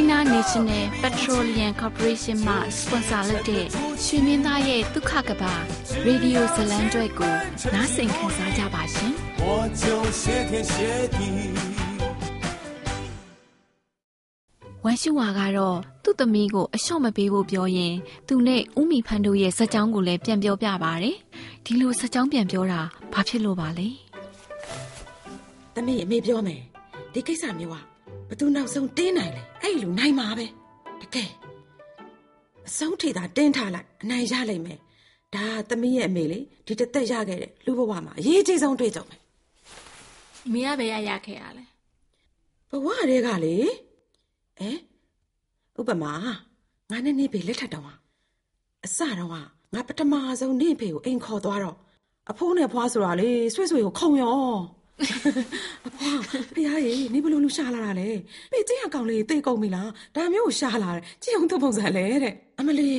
China National Petroleum Corporation မှ sponsor လုပ်တဲ့ရွှေမင်းသားရဲ့ဒုက္ခကဘာရေဒီယိုဇလံကျွဲကိုနားဆင်ခံစားကြပါရှင်။我就谢天谢地ဝမ်ရှူဝါကတော့သူ့သမီးကိုအလျှော့မပေးဖို့ပြောရင်သူနဲ့ဦးမီဖန်တို့ရဲ့ဇက်ကြောင်းကိုလည်းပြန်ပြောပြပါတယ်။ဒီလိုဇက်ကြောင်းပြန်ပြောတာဘာဖြစ်လို့ပါလဲ။သမီးအမေပြောမယ်။ဒီကိစ္စမျိုးက ဘသူနောက်ဆုံးတင်းနိုင်လဲအဲ့လိုနိုင်မှာပဲတကယ်အဆုံးထိသာတင်းထားလိုက်အနိုင်ရလိမ့်မယ်ဒါသမီးရဲ့အမေလေဒီတသက်ရခဲ့တဲ့လူဘဝမှာအရေးကြီးဆုံးတွေ့ကြုံမယ်မင်းကဘယ်ရရခဲ့ရလဲဘဝတွေကလေအဲဥပမာငါနဲ့နေဖေလက်ထက်တောင်အစတော့ကငါပထမဆုံးနေဖေကိုအိမ်ခေါ်သွားတော့အဖိုးနဲ့ဖွားဆိုတာလေဆွေဆွေကိုခုံရော အဖွားဖះရေနေဘလို့လူရှာလာတာလဲပေကျင်းအကောင်လေးတိတ်ကုန်ပြီလားဒါမျိုးကိုရှာလာတယ်ကြည့်အောင်သူ့ပုံစံလဲတဲ့အမလီ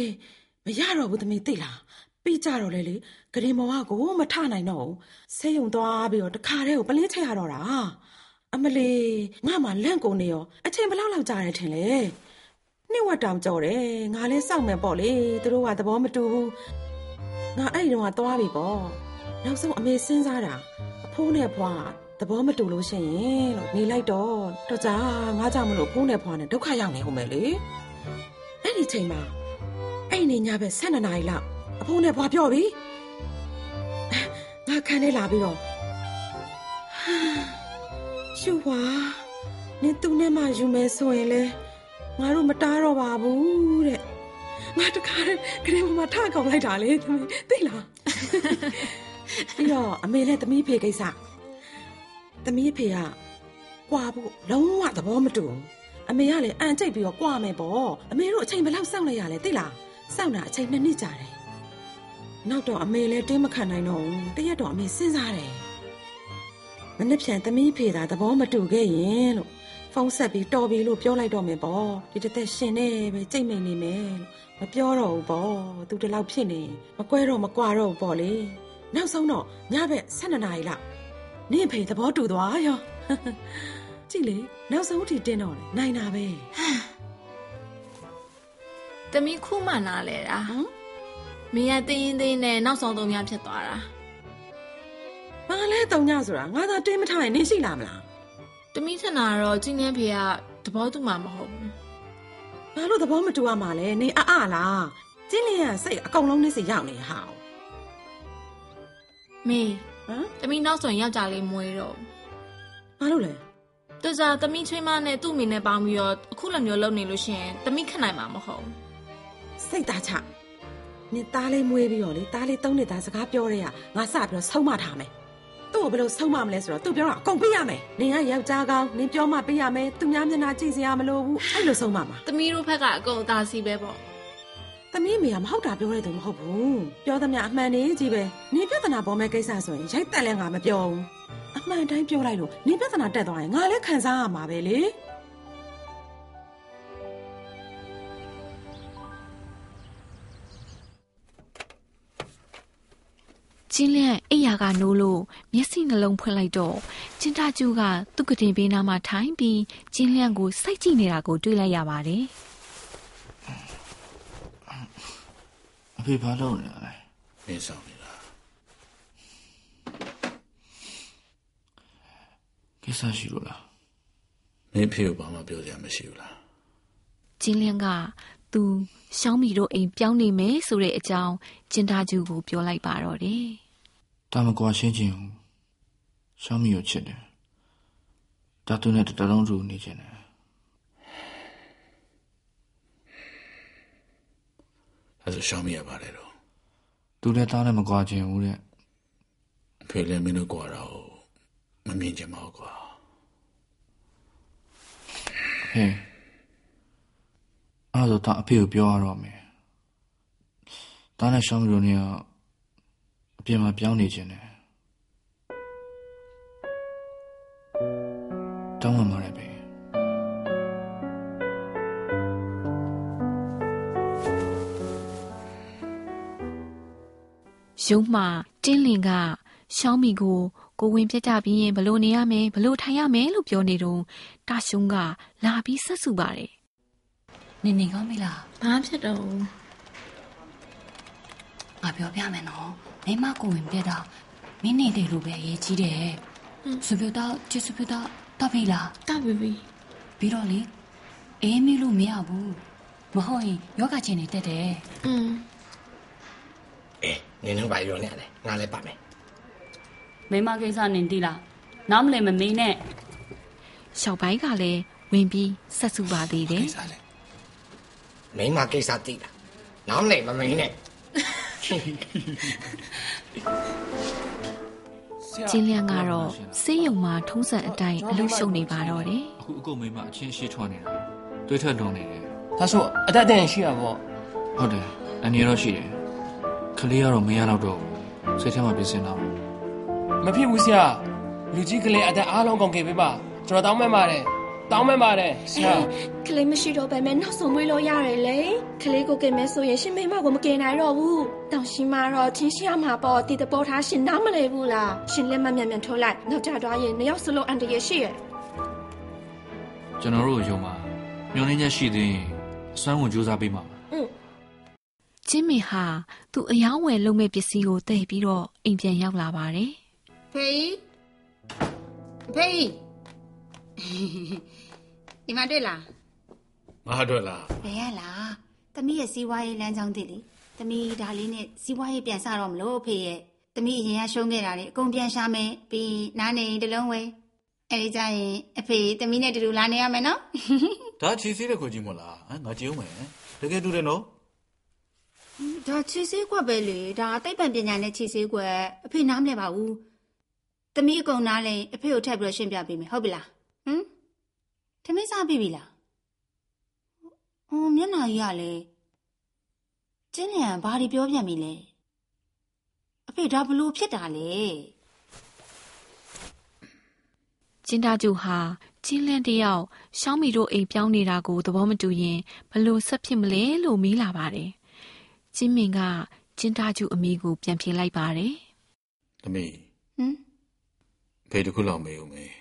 မရတော့ဘူးသမီးသိလားပြီးကြတော့လေလေဂရင်မောကကိုမထနိုင်တော့ဘူးဆေးရုံသွားပြီးတော့တခါတည်းကိုပလင်းချက်ရတော့တာအမလီငါမှလန့်ကုန်နေရောအချိန်ဘယ်လောက်လောက်ကြာတယ်ထင်လဲနှစ်ဝက်တောင်ကြော်တယ်ငါလည်းစောင့်မယ်ပေါ့လေသူတို့ကသဘောမတူဘူးငါအဲ့ဒီတော့သွားပြီပေါ့နောက်ဆုံးအမေစဉ်းစားတာ ဖုန်းနဲ့ဖွာသဘောမတူလို့ရှိရင်လို့နေလိုက်တော့တော့ကြာငါကြောင့်မလို့ဖုန်းနဲ့ဖွာနဲ့ဒုက္ခရောက်နေဦးမယ်လေအဲ့ဒီချိန်မှာအဲ့နေညပဲ12နာရီလောက်အဖုန်းနဲ့ဖွာပြောပြီငါခန်းထဲလာပြီးတော့ရှူပါနင်သူနဲ့မှယူမယ်ဆိုရင်လေငါတို့မတားတော့ပါဘူးတဲ့ငါတခါတည်းခရင်မမထကောင်လိုက်တာလေသမီးသိလား ပြီးတော့အမေနဲ့သမီးဖေကိစ္စသမီးဖေကကွာဖို့လုံးဝသဘောမတူအမေကလည်းအန်ကျိတ်ပြီးတော့ကွာမယ်ပေါ့အမေတို့အချိန်ဘယ်လောက်စောင့်လိုက်ရလဲသိလားစောင့်တာအချိန်နှစ်နှစ်ကြာတယ်နောက်တော့အမေလည်းတင်းမခံနိုင်တော့ဘူးတရက်တော့အမေစဉ်းစားတယ်မနေ့ပြန်သမီးဖေသာသဘောမတူခဲ့ရင်လို့ဖုန်းဆက်ပြီးတော်ပြီလို့ပြောလိုက်တော့မယ်ပေါ့ဒီတစ်သက်ရှင်နေပဲကြိတ်မိန်နေမယ်လို့မပြောတော့ဘူးပေါ့သူတလောက်ဖြစ်နေမကွဲတော့မကွာတော့ဘူးပေါ့လေ နောက်ဆုံးတော့ညဘက်12နာရီလောက်နင့်ဖေသဘောတူသွားရောကြည့်လေနောက်ဆုံးထိတင်းတော့လေနိုင်တာပဲတမီခုမှနားလဲတာဟမ်မင်းရတင်းရင်တင်းနဲ့နောက်ဆုံးသုံးများဖြစ်သွားတာဘာလဲတုံညဆိုတာငါသာတင်းမထားရင်နင်းရှိလားမလားတမီထနာတော့ကျင်းနေဖေကသဘောတူမှာမဟုတ်ဘူးဘာလို့သဘောမတူရမှာလဲနင်းအအလားကျင်းလျက်စိတ်အကုန်လုံးနဲ့စိရောက်နေဟာ မေဟမ်တမီနောက်ဆိုရင်ယောက်ျားလေးမွေးတော့ဘာလို့လဲတစားတမီချွေးမနဲ့သူ့မိနဲ့ပေါင်းပြီးတော့အခုလိုမျိုးလုပ်နေလို့ရှင်တမီခနိုင်မှာမဟုတ်စိတ်သားချနင်သားလေးမွေးပြီးတော့လေသားလေးသုံးနှစ်သားစကားပြောရဲရငါစပြီးတော့ဆုံးမထားမယ်သူ့ကိုဘယ်လိုဆုံးမမလဲဆိုတော့သူပြောတာအကုန်ပေးရမယ်နင်ကယောက်ျားကောင်းနင်ပြောမှပေးရမယ်သူများမျက်နှာကြည့်စရာမလိုဘူးအဲ့လိုဆုံးမမှာတမီတို့ဘက်ကအကုန်အသာစီပဲပေါ့ သမီးမေကမဟုတ်တာပြောရတဲ့သူမဟုတ်ဘူးပြောသမျှအမှန်နေကြီးပဲနေပြဿနာပေါ်မဲ့ကိစ္စဆိုရင်ရိုက်တက်လဲငါမပြောဘူးအမှန်တိုင်းပြောလိုက်လို့နေပြဿနာတက်သွားရင်ငါလည်းခံစားရမှာပဲလေကျင်းလန့်အိယာကနိုးလို့မျက်စိနှလုံးဖွင့်လိုက်တော့ကျင်းတကျူးကသူ့ကတင်ပေးနားမှာထိုင်ပြီးကျင်းလန့်ကိုစိုက်ကြည့်နေတာကိုတွေ့လိုက်ရပါတယ် အဖေဘာလုပ်နေလဲမင်းဆောင်နေတာကိစ္စရှိလို့လားမင်းဖေကိုဘာမှပြောစရာမရှိဘူးလားကျင်းလန့်ကသူရှောင်းမီတို့အိမ်ပြောင်းနေမယ်ဆိုတဲ့အကြောင်းကျင်းတကျူးကိုပြောလိုက်ပါတော့တယ်တာမကွာရှင်းချင်းဘူးရှောင်းမီကိုချစ်တယ်တာသူနဲ့တတလုံးတူနေချင်တယ် အဲဆိုရှောင်းမိရပါတယ်တော့သူလည်းတားနဲ့မကွာချင်ဘူးတဲ့ဖေလည်းမင်းတို့ကွာတာဟုတ်မမြင်ချင်ပါဘူးကွာဟဲ့အဲ့တော့တာအဖေကိုပြောရတော့မယ်တားနဲ့ရှောင်းမိတို့နေကအပြင်မှာပြောင်းနေချင်တယ်တောင်းပန်ပါတယ်ပဲ ရုံးမှတင်းလင်ကရှောင်းမီကိုကိုဝင်ပြတ်ကြပြီးရင်ဘလို့နေရမယ်ဘလို့ထိုင်ရမယ်လို့ပြောနေတော့တာရှုံးကလာပြီးဆက်စုပါတယ်နေနေကောင်းပြီလားဘာဖြစ်တော့ငါပြောပြမယ်နော်မိမကိုဝင်ပြက်တော့မင်းနေတယ်လို့ပဲအရေးကြီးတယ်စပူတော့ချစ်စပူတော့တော့ပြီလားတပြီပြီပြီးတော့လေအေးမေးလို့မရဘူးမဟုတ်ရင်ယောဂချင်းနေတက်တယ်อืมအေး နင်တို့ဘာပြောနေရလဲငါလည်းပါမယ်မိမကိစ္စနင်သိလားနားမလည်မမေးနဲ့ရှောက်ပိုင်းကလည်းဝင်ပြီးဆက်စုပါသေးတယ်ကိစ္စလဲမိန်းမကိစ္စသိလားနောင်နေမမင်းနဲ့ကျင်းလျန်ကတော့စေးရုံမှာထုံးစံအတိုင်းအလုပ်ရှုပ်နေပါတော့တယ်အခုအကုန်မိမအချင်းရှိထွက်နေတာတွေးထက်လွန်နေတယ်ဒါဆိုအတက်တဲ့ရှိရပေါ့ဟုတ်တယ်အနေရောရှိတယ် ကလေးကတော့မရတော့တော့ဘူးစိတ်ထဲမှာပြင်စင်တော့မဖြစ်ဘူးဆရာလူကြီးကလေးအသက်အားလုံးကုန်ခဲ့ပြီပါကျွန်တော်တောင်းမဲ့ပါတယ်တောင်းမဲ့ပါတယ်ဆရာကလေးမရှိတော့ပဲမဲ့နောက်ဆုံးမွေးလို့ရတယ်လေကလေးကိုကင်မဲဆိုရင်ရှင်မိမကိုမကင်နိုင်တော့ဘူးတောင်ရှင်မတော့ချင်းရှိရမှာပေါ့တည်တပေါ်ထားရှင်နားမလဲဘူးလားရှင်လက်မမြန်မြန်ထိုးလိုက်နောက်ကြတော့ရင်နှစ်ယောက်စလုံးအန်တရရှိရကျွန်တော်တို့ရုံမှာညှို့နှင်းချက်ရှိသေးရင်အစွမ်းဝင်ကြိုးစားပေးမှာပါ ကျင်းမင်ဟာသူ့အယောင်းဝယ်လုပ်မဲ့ပစ္စည်းကိုတည်ပြီးတော့အိမ်ပြန်ရောက်လာပါတယ်ဖေးဖေးဒီမှာတွေ့လားငါအတွက်လားဘယ်ရလားသမီးရဲ့စီးပွားရေးလမ်းကြောင်းတည်လေသမီးဒါလေးနဲ့စီးပွားရေးပြန်စတော့မလို့ဖေးရဲ့သမီးအရင်ကရှုံးခဲ့တာလေအကုန်ပြန်ရှာမယ်ပြီးရင်နားနေတလုံးဝဲအဲ့ဒီကြရင်အဖေသမီးနဲ့တူတူလာနေရမယ်နော်ဒါချီစီးတဲ့ခွကြီးမဟုတ်လားဟမ်ငါကြည့်ဦးမယ်တကယ်တူတယ်နော် ဒါချီစေးကွက်ပဲလေဒါသိပ္ပံပညာနဲ့ချီစေးကွက်အဖေနားမလဲပါဘူးသမီးအကုန်နားလဲအဖေကိုထပ်ပြီးတော့ရှင်းပြပေးမယ်ဟုတ်ပြီလားဟမ်သမီးစားပြီပြီလားဟိုမျက်နှာကြီးကလေကျင်းလျံဘာတွေပြောပြန်ပြီလဲအဖေဒါဘလို့ဖြစ်တာလဲကျင်းသားကျူဟာကျင်းလန့်တယောက်ရှောင်းမီတို့အိမ်ပြောင်းနေတာကိုသဘောမတူရင်ဘလို့ဆက်ဖြစ်မလဲလို့မေးလာပါတယ် ကျင်းမင်ကကျင်းသားကျူအမိကိုပြန်ဖြေလိုက်ပါတယ်သမီးဟမ်ဖေတခုလောက်မေးဦးမယ်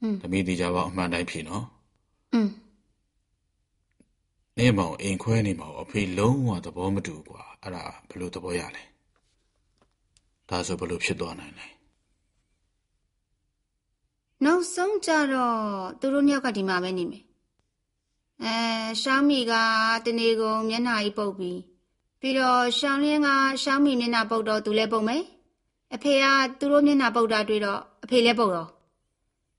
ဟမ်သမီးဒီကြပါအမှန်တိုင်းဖြေနော်อืมနေမောင်အိမ်ခွဲနေမောင်အဖေလုံးဝသဘောမတူကွာအဲ့ဒါဘယ်လိုသဘောရလဲဒါဆိုဘယ်လိုဖြစ်သွားနိုင်လဲနောက်ဆုံးကြတော့သူတို့နှစ်ယောက်ကဒီမှာပဲနေမယ်အဲရှောင်းမီကတနေကုန်မျက်နှာကြီးပုတ်ပြီး ပြီးတော့ရှောင်းလင်းကရှောင်းမီမျက်နှာပုတ်တော့သူလည်းပုတ်မယ်အဖေကသူတို့မျက်နှာပုတ်တာတွေ့တော့အဖေလည်းပုတ်တော့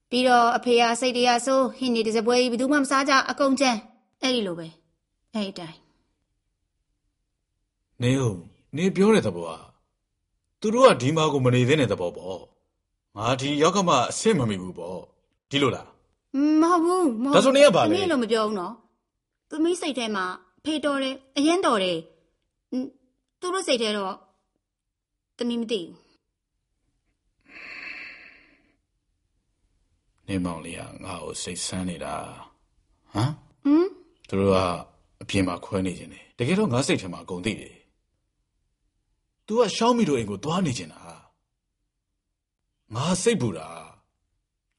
ပြီးတော့အဖေကစိတ်တရားဆိုးဟင်းနေတစ်စပွဲကြီးဘယ်သူမှမစားကြအကုန်ကျန်အဲ့ဒီလိုပဲအဲ့ဒီအတိုင်းနေဟုတ်နေပြောတဲ့သဘောကသူတို့ကဒီမှာကိုမနေသေးတဲ့သဘောပေါ့ငါဒီရောက်ကမှအဆင့်မမီဘူးပေါ့ဒီလိုလားမဟုတ်ဘူးမဟုတ်ဒါဆိုနေရပါလေသမီးလိုမပြောဘူးနော်သမီးစိတ်ထဲမှာဖေတော်တယ်အရင်တော်တယ်ဟွန်း သူတို့စိတ်ထဲတော့သမီးမသိဘူးနေမောင်လေးကငါ့ကိုစိတ်ဆန်းနေတာဟမ်ဟမ်သူတို့ကအပြင်မှာခွဲနေခြင်းတယ်တကယ်တော့ငါစိတ်ထဲမှာအကုန်သိတယ် तू ကရှောင်းမီတို့အိမ်ကိုသွားနေချင်တာငါစိတ်ပူတာ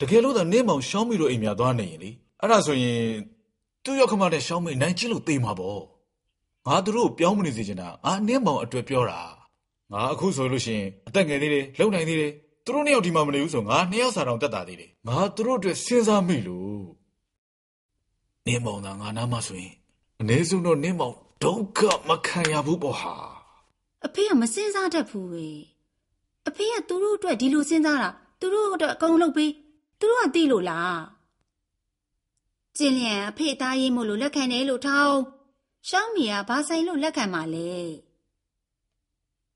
တကယ်လို့သာနင်းမောင်ရှောင်းမီတို့အိမ်များသွားနေရင်လေအဲ့ဒါဆိုရင်သူ့ရောက်ခမတဲ့ရှောင်းမီနိုင်ချစ်လို့တေးမှာပေါ့ ငါသူတို့ကိုပြောင်းမနေစေချင်တာငါနင်းမောင်အတွက်ပြောတာငါအခုဆိုလို့ရှိရင်အသက်ငယ်သေးတယ်လုံနိုင်သေးတယ်သူတို့နှစ်ယောက်ဒီမှာမနေဘူးဆိုငါနှစ်ယောက်စာတောင်တက်တာသေးတယ်ငါသူတို့အတွက်စဉ်းစားမိလို့နင်းမောင်သာငါနားမဆိုရင်အနည်းဆုံးတော့နင်းမောင်ဒုက္ခမခံရဘူးပေါ့ဟာအဖေကမစင်စားတတ်ဘူးပဲအဖေကသူတို့အတွက်ဒီလိုစဉ်းစားတာသူတို့အတွက်အကုန်လုပ်ပေးသူတို့ကသိလို့လားကျင်းလျံအဖေသားရေးမို့လို့လက်ခံတယ်လို့ထောင်း ရှောင်းမီကဘာဆိုင်လို့လက်ခံမှာလဲ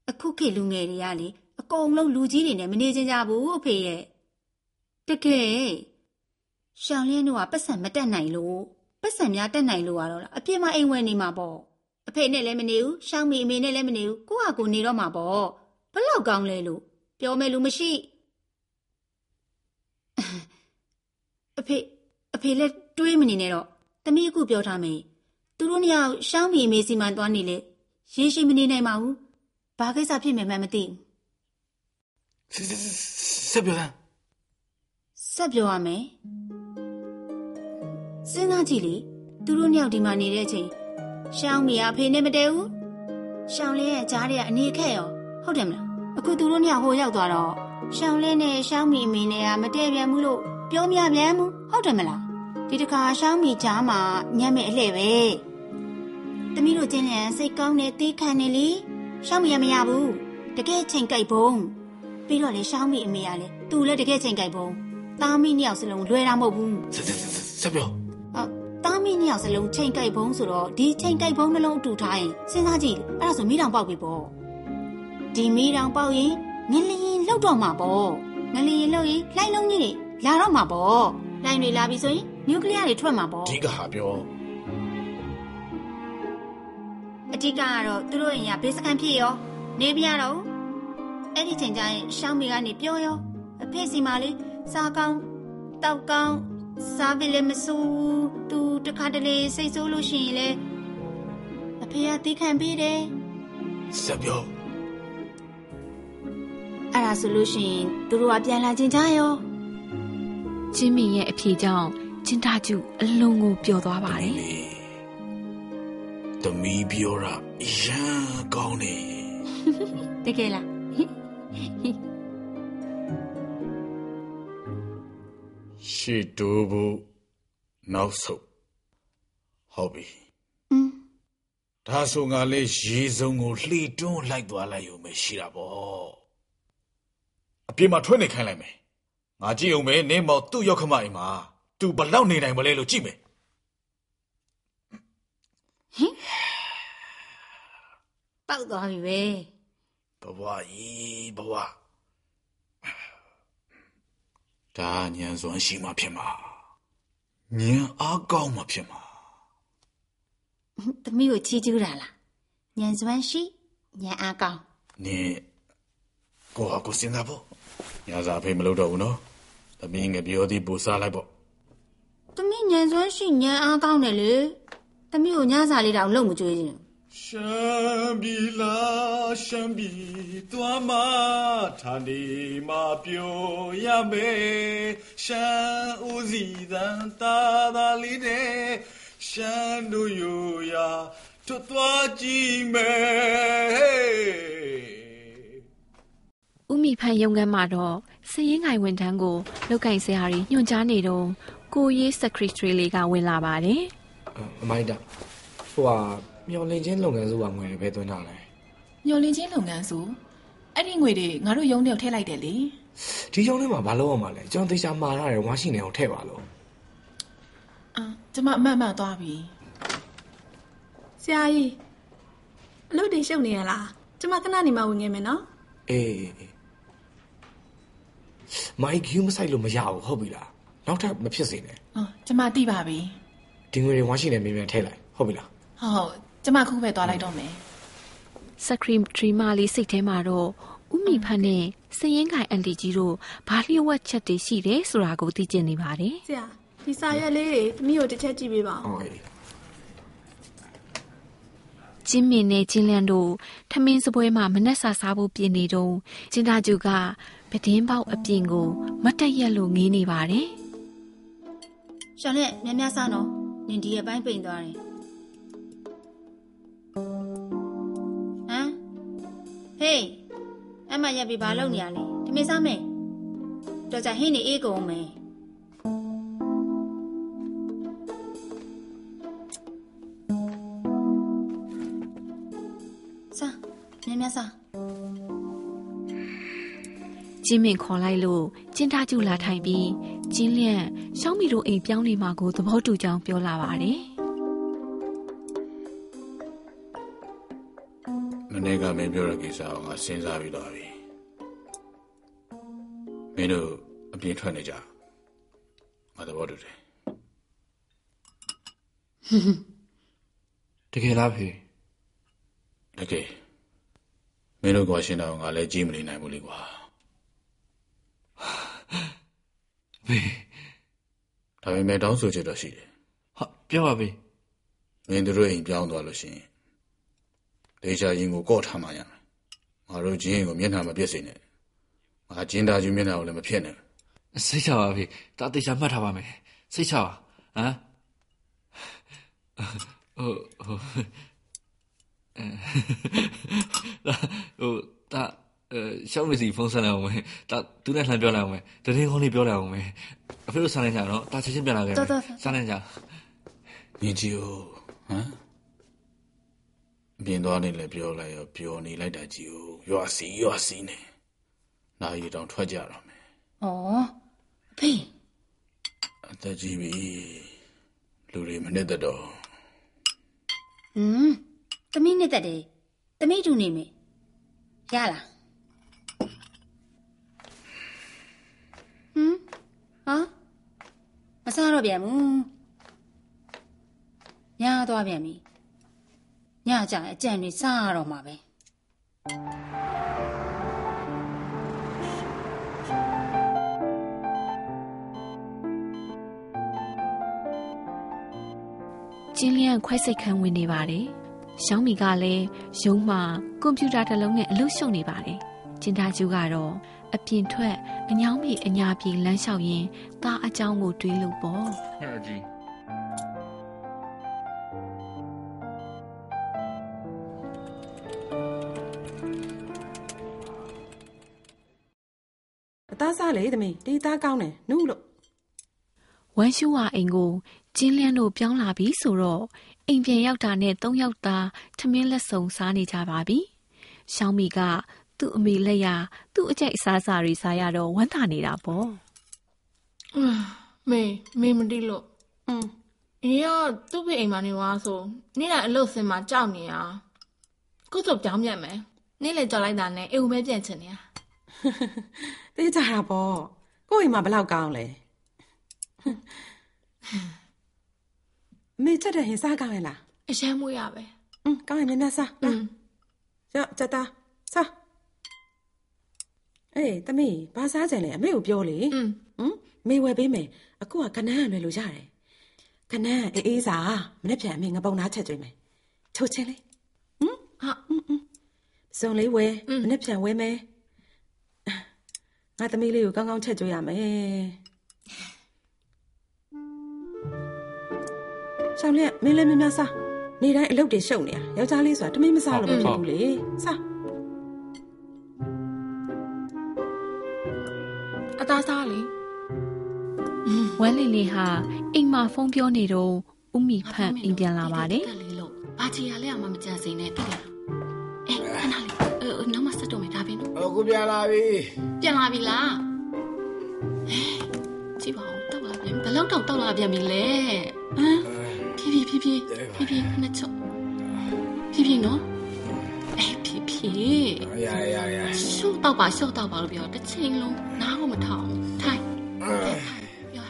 အခုခေတ်လူငယ်တွေကလေအကုန်လုံးလူကြီးတွေနဲ့မနေကြကြဘူးအဖေရဲ့တကယ်ရှောင်းလင်းတို့ကပတ်စံမတက်နိုင်လို့ပတ်စံများတက်နိုင်လို့ရတော့လားအပြစ်မအိမ်ဝဲနေမှာပေါ့အဖေနဲ့လည်းမနေဘူးရှောင်းမီအမေနဲ့လည်းမနေဘူးကိုယ့်ဟာကိုယ်နေတော့မှာပေါ့ဘလောက်ကောင်းလဲလို့ပြောမယ်လူမရှိအဖေအဖေလည်းတွေးမနေနဲ့တော့သမီးအခုပြောထားမယ် သူတို့နှစ်ယောက်ရှောင်းမီအမေစီမံသွားနေလေရေရှိမနေနိုင်ပါဘူးဘာကိစ္စဖြစ်မယ်မှမသိဘူးဆက်ပြောစမ်းဆက်ပြောရမယ်စဉ်းစားကြည့်လေသူတို့နှစ်ယောက်ဒီမှာနေတဲ့အချိန်ရှောင်းမီကအဖေနဲ့မတည့်ဘူးရှောင်းလင်းရဲ့ကြားထဲကအနေခက်ရောဟုတ်တယ်မလားအခုသူတို့နှစ်ယောက်ဟိုရောက်သွားတော့ရှောင်းလင်းနဲ့ရှောင်းမီအမေနဲ့ကမတည့်ပြန်ဘူးလို့ပြောမြပြန်ဘူးဟုတ်တယ်မလားဒီတခါရှောင်းမီကြားမှာညံ့မဲ့အလှဲ့ပဲ သမီးတို့ချင်းလျံစိတ်ကောင်းနေတီးခံနေလေရှောင်းမီကမရဘူးတကယ်ချိန်ကြိုက်ဘုံပြီးတော့လေရှောင်းမီအမေကလေသူလည်းတကယ်ချိန်ကြိုက်ဘုံသားမီးနှစ်ယောက်စလုံးလွယ်တာမဟုတ်ဘူးဆက်ဆက်ဆက်ပြောအော်တားမင်းနှစ်ယောက်စလုံးချိန်ကြိုက်ဘုံဆိုတော့ဒီချိန်ကြိုက်ဘုံနှလုံးအတူထားရင်စဉ်းစားကြည့်အဲ့ဒါဆိုမီးတောင်ပေါက်ပြီပေါ့ဒီမီးတောင်ပေါက်ရင်ငလျင်လောက်တော့မှာပေါ့ငလျင်လောက်ရင်လှိုင်းလုံးကြီးတွေလာတော့မှာပေါ့လှိုင်းတွေလာပြီဆိုရင်နျူကလ িয়ার တွေထွက်မှာပေါ့ဒီကဟာပြော အဓိကကတော့သူတို့အိမ်ကဘေးစကန်ဖြစ်ရောနေပြရတော့အဲ့ဒီချိန်ကျရင်ရှောင်းမီကနေပြောရောအဖေစီမလေးစားကောင်းတောက်ကောင်းစားပြီလည်းမစိုးဘူးသူတခါတလေစိတ်ဆိုးလို့ရှိရင်လေအဖေကတီးခံပေးတယ်ဆက်ပြောအဲ့ဒါဆိုလို့ရှိရင်သူတို့ကပြန်လာခြင်းကြရောချင်းမင်းရဲ့အဖြေကြောင့်ချင်းတာကျူအလုံးကိုပျော်သွားပါတယ် သမီးပြောတာရမ်းကောင်းနေတကယ်လားရှေ့တိုးဖို့နောက်ဆုတ်ဟုတ်ပြီอืมဒါဆိုငါလေရေစုံကိုလှီတွန်းလိုက်သွားလိုက်ရုံပဲရှိတာပေါ့အပြေမှာထွက်နေခိုင်းလိုက်မယ်ငါကြည့်အောင်ပဲနင်းမောင်သူ့ရောက်ခမအိမ်မှာသူဘလောက်နေနိုင်မလဲလို့ကြည့်မယ် ပောက်သွားပြီပဲဘဝကြီးဘဝဒါညံစွမ်းရှိမှဖြစ်မှာညံအားကောင်းမှဖြစ်မှာသမီးကိုချီးကျူးတာလားညံစွမ်းရှိညံအားကောင်းနင်ကိုဟာကိုစဉ်းစားဖို့ညစာဖေးမလုပ်တော့ဘူးနော်သမီးငယ်ပြောသည်ပူစားလိုက်ပေါ့သမီးညံစွမ်းရှိညံအားကောင်းတယ်လေသမီးကိုညစာလေးတောင်လုံမကြွေးခြင်း ရှမ်းပြည်လာရှမ်းပြည်သွားမဌာနေမှာပြောရမယ်ရှမ်းဦးစီတန်တာသာလေးတဲ့ရှမ်းတို့ရိုရာထွတ်သွားကြည့်မယ်ဥမိဖန်ရုံကန်းမှာတော့စည်ရင်ငိုင်ဝန်ထမ်းကိုလောက်ကင်ဆရာကြီးညွှန်ကြားနေတော့ကိုရေးစက်ခရစ်ထရီလေးကဝင်လာပါတယ်အမိုက်တာဟိုဟာ မျောလင်းချင်းလုပ်ငန်းစုကငွေတွေပဲသွင်းတာလဲညှို့လင်းချင်းလုပ်ငန်းစုအဲ့ဒီငွေတွေငါတို့ရုံးထဲကိုထည့်လိုက်တယ်လေဒီကြောင်းထဲမှာဘာလုပ်အောင်မလဲကျွန်တော်သေချာမှားရတယ်ဝါရှိနေအောင်ထည့်ပါလို့အာကျမအမှတ်မှန်သွားပြီဆရာကြီးအလုပ်တွေရှုပ်နေရလားကျမခဏနေမှဝင်ခဲ့မယ်နော်အေးအေးအေးမိုက်ဂူးမဆိုင်လို့မရဘူးဟုတ်ပြီလားနောက်ထပ်မဖြစ်စေနဲ့ဟောကျမသိပါပြီဒီငွေတွေဝါရှိနေမြင်မြန်ထည့်လိုက်ဟုတ်ပြီလားဟုတ်ဟုတ် ကျမခုပဲသွားလိုက်တော့မယ်စက်ခရစ်ထရီမလေးစိတ်ထဲမှာတော့ဥမိဖန်နဲ့စည်ရင်ငိုင်အန်တီကြီးတို့ဘာလျှို့ဝှက်ချက်တွေရှိတယ်ဆိုတာကိုသိကျင်နေပါတယ်ဆရာဒီစာရွက်လေးတွေသမီးကိုတစ်ချက်ကြည့်ပေးပါဦးဟုတ်ကဲ့ချကျင်းမင်နဲ့ကျင်းလန့်တို့ထမင်းစပွဲမှာမနှက်စာစားဖို့ပြင်နေတော့ကျင်းသားကျူကပဒင်းပေါက်အပြင်ကိုမတ်တက်ရက်လို့ငေးနေပါတယ်ရှောင်းလက်များများစားနော်နင်ဒီရဲ့ပိုင်းပိန်သွားတယ် ဟေးအမရက်ပြီးဘာလုပ်နေရလဲဒီမေးစားမယ်တော်ကြဟင်းနေအေးကုန်မယ်စားများများစားကျင်းမင်ခေါ်လိုက်လို့ကျင်းသားကျူလာထိုင်ပြီးကျင်းလျန့်ရှောင်းမီတို့အိမ်ပြောင်းနေမှာကိုသဘောတူကြောင်းပြောလာပါတယ် နေ့ကမင်းပြောတဲ့ကိစ္စကိုငါစဉ်းစားပြီးတော့ပြီမင်းတို့အပြင်ထွက်နေကြငါသဘောတူတယ်တကယ်လားဖေတကယ်မင်းတို့ကရှင်းတော့ငါလည်းကြည့်မနေနိုင်ဘူးလေကွာဖေဒါပေမဲ့တောင်းဆိုချက်တော့ရှိတယ်ဟာပြောပါဖေမင်းတို့အိမ်ပြောင်းသွားလို့ရှိရင် ဒေချာရင်ကိုကော့ထားမှရမယ်ငါတို့ဂျင်းကိုမျက်နှာမပြည့်စင်နဲ့ငါဂျင်းတာယူမျက်နှာကိုလည်းမဖြစ်နဲ့စိတ်ချပါပြီဒါဒေချာမှတ်ထားပါမယ်စိတ်ချပါဟမ်ဟိုဟိုဟိုဒါရှောင်းမစီဖုန်းဆက်လိုက်အောင်မယ်ဒါသူနဲ့လှမ်းပြောလိုက်အောင်မယ်တရင်ကောင်းလေးပြောလိုက်အောင်မယ်အဖေတို့ဆန်းနေကြတော့ဒါချက်ချင်းပြန်လာခဲ့တယ်ဆန်းနေကြညီကြီးဟမ် မြင်သွားနေလဲပြောလိုက်ရောပြောနေလိုက်တာကြည့်ဦးရွာစီရွာစီနေနာရီတောင်ထွက်ကြတော့မယ်ဩဖေးအသက်ကြီးပြီလူတွေမနစ်သက်တော့ဟွန်းသမီးနဲ့တက်တယ်သမီးတူနေမေရလားဟမ်ဟာမစားတော့ပြန်ဘူးညသွားပြန်ပြီ ညကြရင်အကြံတွေစားရတော့မှာပဲကျင်းလျန့်ခွဲစိတ်ခန်းဝင်နေပါတယ်ရှောင်းမီကလည်းရုံးမှာကွန်ပျူတာတစ်လုံးနဲ့အလုပ်ရှုပ်နေပါတယ်ကျင်းသားကျူကတော့အပြင်ထွက်အညောင်းမီအညာပြေလမ်းလျှောက်ရင်းသားအကြောင်းကိုတွေးလို့ပေါ့那鸡，အသား လေသမီးတေးသားကောင်းတယ်နုလို့ဝမ်းရှူဝအိမ်ကိုကျင်းလန်းတို့ပြောင်းလာပြီဆိုတော့အိမ်ပြန်ရောက်တာနဲ့သုံးယောက်သားထမင်းလက်ဆုံစားနေကြပါပြီ။ရှောင်းမီကသူ့အမေလက်ရသူ့အကြိုက်အစားစာတွေစားရတော့ဝမ်းသာနေတာပေါ့။အင်းမေမေမတိလို့အင်းအေးရသူ့ဖေအိမ်မှာနေွားဆိုနေ့တိုင်းအလုပ်စင်မှာကြောက်နေတာ။ကုစုပြောင်းမြတ်မယ်။နေ့လေကြောက်လိုက်တာနဲ့အိမ်ဦးမဲပြန်ချင်နေတာ။ သိကြတာပေါ့ကိုယ့်အိမ်မှာဘလောက်ကောင်းလဲအမေချက်တဲ့ဟင်စားကောင်းရဲ့လား အရှမ်းမွေးရပဲ อืมကောင်းရင်များများစား อื လာ ม ရော့ချက်သားစားအေးသမီးဘာစားကြင်လဲအမေကိုပြောလေ อืม ဟမ်မေဝယ်ပေးမယ်အခုကကနန်းရမယ်လို့ရတယ်ကနန်းအေးအေးစားမနေ့ပြန်အမေငပုံသားချက်ကျွေးမယ်ချိုချင်းလေး ဟာ စုံလေးဝယ် อืม မနေ့ပြန်ဝယ်မယ် ငါသမီးလေးကိုကောင်းကောင်းချက်ကျွေးရမယ်ရှောင်းလက်မင်းလည်းမင်းများစားနေတိုင်းအလုပ်တွေရှုပ်နေတာယောက်ျားလေးဆိုတာတမင်းမစားလို့မဖြစ်ဘူးလေစားအသားစားလေဝမ်းလင်လေးဟာအိမ်မှာဖုန်းပြောနေတော့ဥမီဖန့်အိမ်ပြန်လာပါတယ်တက်လေးလို့ဘာချီရလဲအမမကြံစိမ့်နဲ့တိတယ် အခုပြန်လာပြီပြန်လာပြီလားဟဲ့ကြည့်ပါဦးတောက်လာပြန်ဘယ်လောက်တောက်တောက်လာပြန်ပြီလဲဟမ်ဖြည်းဖြည်းဖြည်းဖြည်းဖြည်းဖြည်းခဏချုပ်ဖြည်းဖြည်းနော်အေးဖြည်းဖြည်းရရရရှော့တော့ပါရှော့တော့ပါလို့ပြောတစ်ချိန်လုံးနားကိုမထောင်ထိုင်ပြော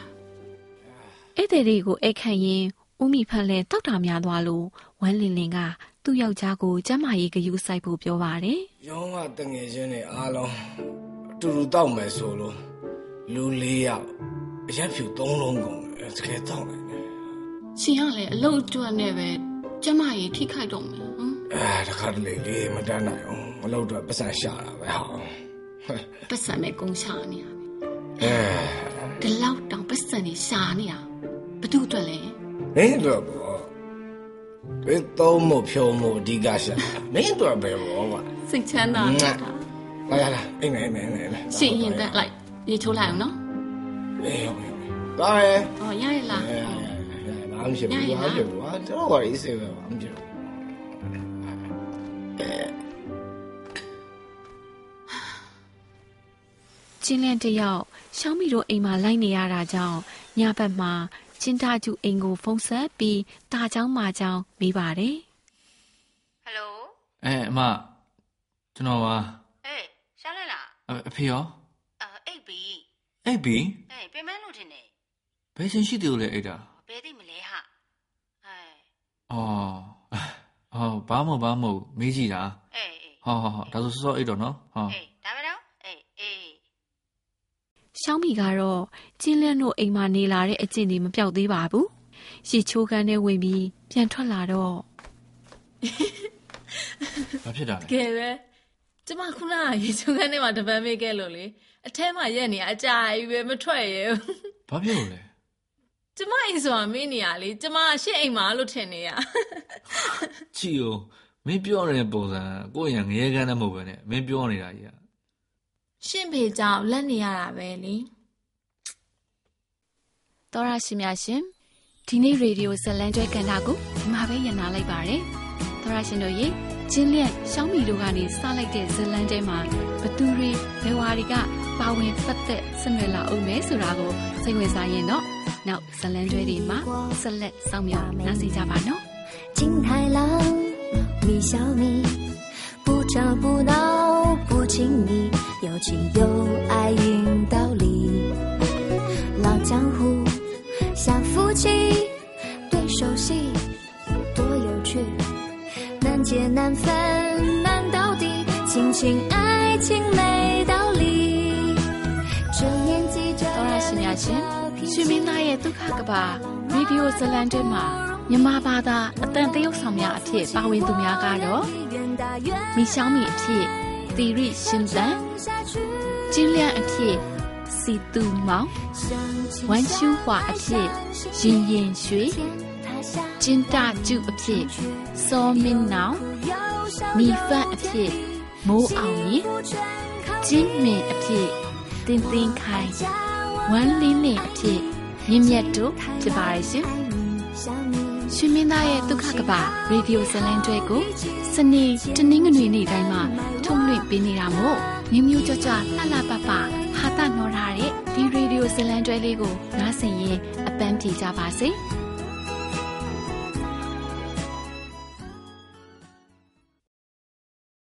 ဧည့်သည်တွေကိုအိတ်ခန့်ရင်ဥမီဖန့်လည်းတောက်တာများသွားလို့ဝမ်းလင်လင်က သူ့ယောက်ျားကိုကျမ်းမာရေးဂရုစိုက်ဖို့ပြောပါတယ်ရောင်းကတငယ်ချင်းတွေအားလုံးအတူတူတောက်မယ်ဆိုလို့လူလေးယောက်အရက်ဖြူသုံးလုံးကုန်တယ်တကယ်တောက်တယ်ရှင်ကလည်းအလုပ်အတွက်နဲ့ပဲကျမကြီးထိခိုက်တော့မယ်ဟမ်အအဲတခါတလေလေးမတန်းနိုင်အောင်မလုပ်တော့ပတ်စံရှာတာပဲဟာပတ်စံနဲ့ကုန်းရှာနေရအဲဒီလောက်တောင်ပတ်စံနေရှာနေရဘသူအတွက်လဲမင်းတို့ ဘောဒီသုံးမို့ဖြုံမို့အဓိကရှာမင်းတို့ပဲဘောကွာစိတ်ချမ်းသာတာလာလာလာအိမ်မယ်အိမ်မယ်အိမ်မယ်အိမ်မယ်ရှင်ရင်တက်လိုက်ရေချိုးလိုက်အောင်နော်အေးဟုတ်ပြီဟုတ်ပြီသွားမယ်ဟောရရလားအဲဘာမှမရှိဘူးဘာမှမရှိဘူးဟာတော့ဘာလို့စေပဲဘာမှမရှိဘူးကျင်းလန့်တစ်ယောက်ရှောင်းမီတို့အိမ်မှာလိုက်နေရတာကြောင့်ညဘက်မှာ ချင်းတာကျူအိမ်ကိုဖုန်းဆက်ပြီးတာเจ้าမာเจ้าမေးပါတယ် ဟယ်လို အဲအမကျွန်တော်ပါ အေးရှားလဲလား အအဖေရော အာအိတ်ပြီ အိတ်ပြီ အေးပြင်မလို့ထင်တယ် ဘယ်ချင်းရှိသေးလို့လဲအိတ်တာ ဘယ်သိမလဲဟာအေး အော်အော်ဘာမှမဟုတ်ဘာမှမဟုတ်မေးကြည့်တာ အေးအေး ဟောဟောဟောဒါဆိုစောစောအိတ်တော့နော်ဟော အေးဒါပဲတော့အေးအေး ရှောင်းမီကတော့ကျင်းလန့်တို့အိမ်မှာနေလာတဲ့အကျင့်တွေမပြောက်သေးပါဘူးရှီချိုးခန်းထဲဝင်ပြီးပြန်ထွက်လာတော့ဘာဖြစ်တာလဲကဲပဲကျမခုနကရေချိုးခန်းထဲမှာတပန်းမေးခဲ့လို့လေအထဲမှာရက်နေရအကြာကြီးပဲမထွက်ရဘူးဘာဖြစ်လို့လဲကျမအိမ်ဆိုတာမင်းနေရလေကျမရှစ်အိမ်မှာလို့ထင်နေရကြည့်ဦးမင်းပြောနေတဲ့ပုံစံကိုယ့်ရံငရဲကန်းနဲ့မဟုတ်ပဲနဲ့မင်းပြောနေတာကြီးอ่ะ ရှင့်ဖေကြောင့်လက်နေရတာပဲလေ တော်ရရှိများရှင်ဒီနေ့ရေဒီယိုဇလန်ကျွဲကန်တာကိုဒီမှာပဲညနာလိုက်ပါတယ်တော်ရရှင်တို့ရေကျင်းလျက်ရှောင်းမီတို့ကနေစလိုက်တဲ့ဇလန်တဲမှာဘသူတွေဘယ်ဝါတွေကပါဝင်ပတ်သက်ဆက်နွယ်လာအောင်မဲဆိုတာကိုစိတ်ဝင်စားရင်တော့နောက်ဇလန်ကျွဲတွေမှာဆက်လက်စောင့်မျှော်နားဆင်ကြပါနော် 金太郎，米小米，不吵不闹不亲密， 有情有爱运道理。老江湖像夫妻，对手戏多有趣，难解难分难到底，亲情爱情没道理。这年纪这 တော်ရရှိများရှင်ရွှေမင်းသားရဲ့ဒုက္ခကဘာရေဒီယိုဇလန်တဲမှာမြမဘာသာအတန်တရုတ်ဆောင်များအဖြစ်ပါဝင်သူများကတော့မိရှောင်းမီအဖြစ် သီရိရှင်သန်ကျင်းလျန့်အဖြစ်စီတူမောင်ဝမ်ရှူဟွာအဖြစ်ရင်ရင်ရွှေကျင်းတကျုအဖြစ်စောမင်းနောင်မိဖတ်အဖြစ်မိုးအောင်ရင်ကျင်းမင်အဖြစ်တင်းတင်းခိုင်ဝမ်လင်းလင်းအဖြစ်မြင့်မြတ်တို့ဖြစ်ပါရဲ့ရှင်ရှင်မင်းသားရဲ့ဒုက္ခကပရေဒီယိုဇလန်ကျွဲကိုစနေတနင်္ဂနွေနေ့တိုင်းမှာ ထုတ်လွှင့်ပေးနေတာမို့မြမျိုးကြွကြွလှလှပပဟာတာနော်ထားတဲ့ဒီရေဒီယိုဇလန်ကျွဲလေးကိုနားဆင်ရင်အပန်းပြေကြပါစေ။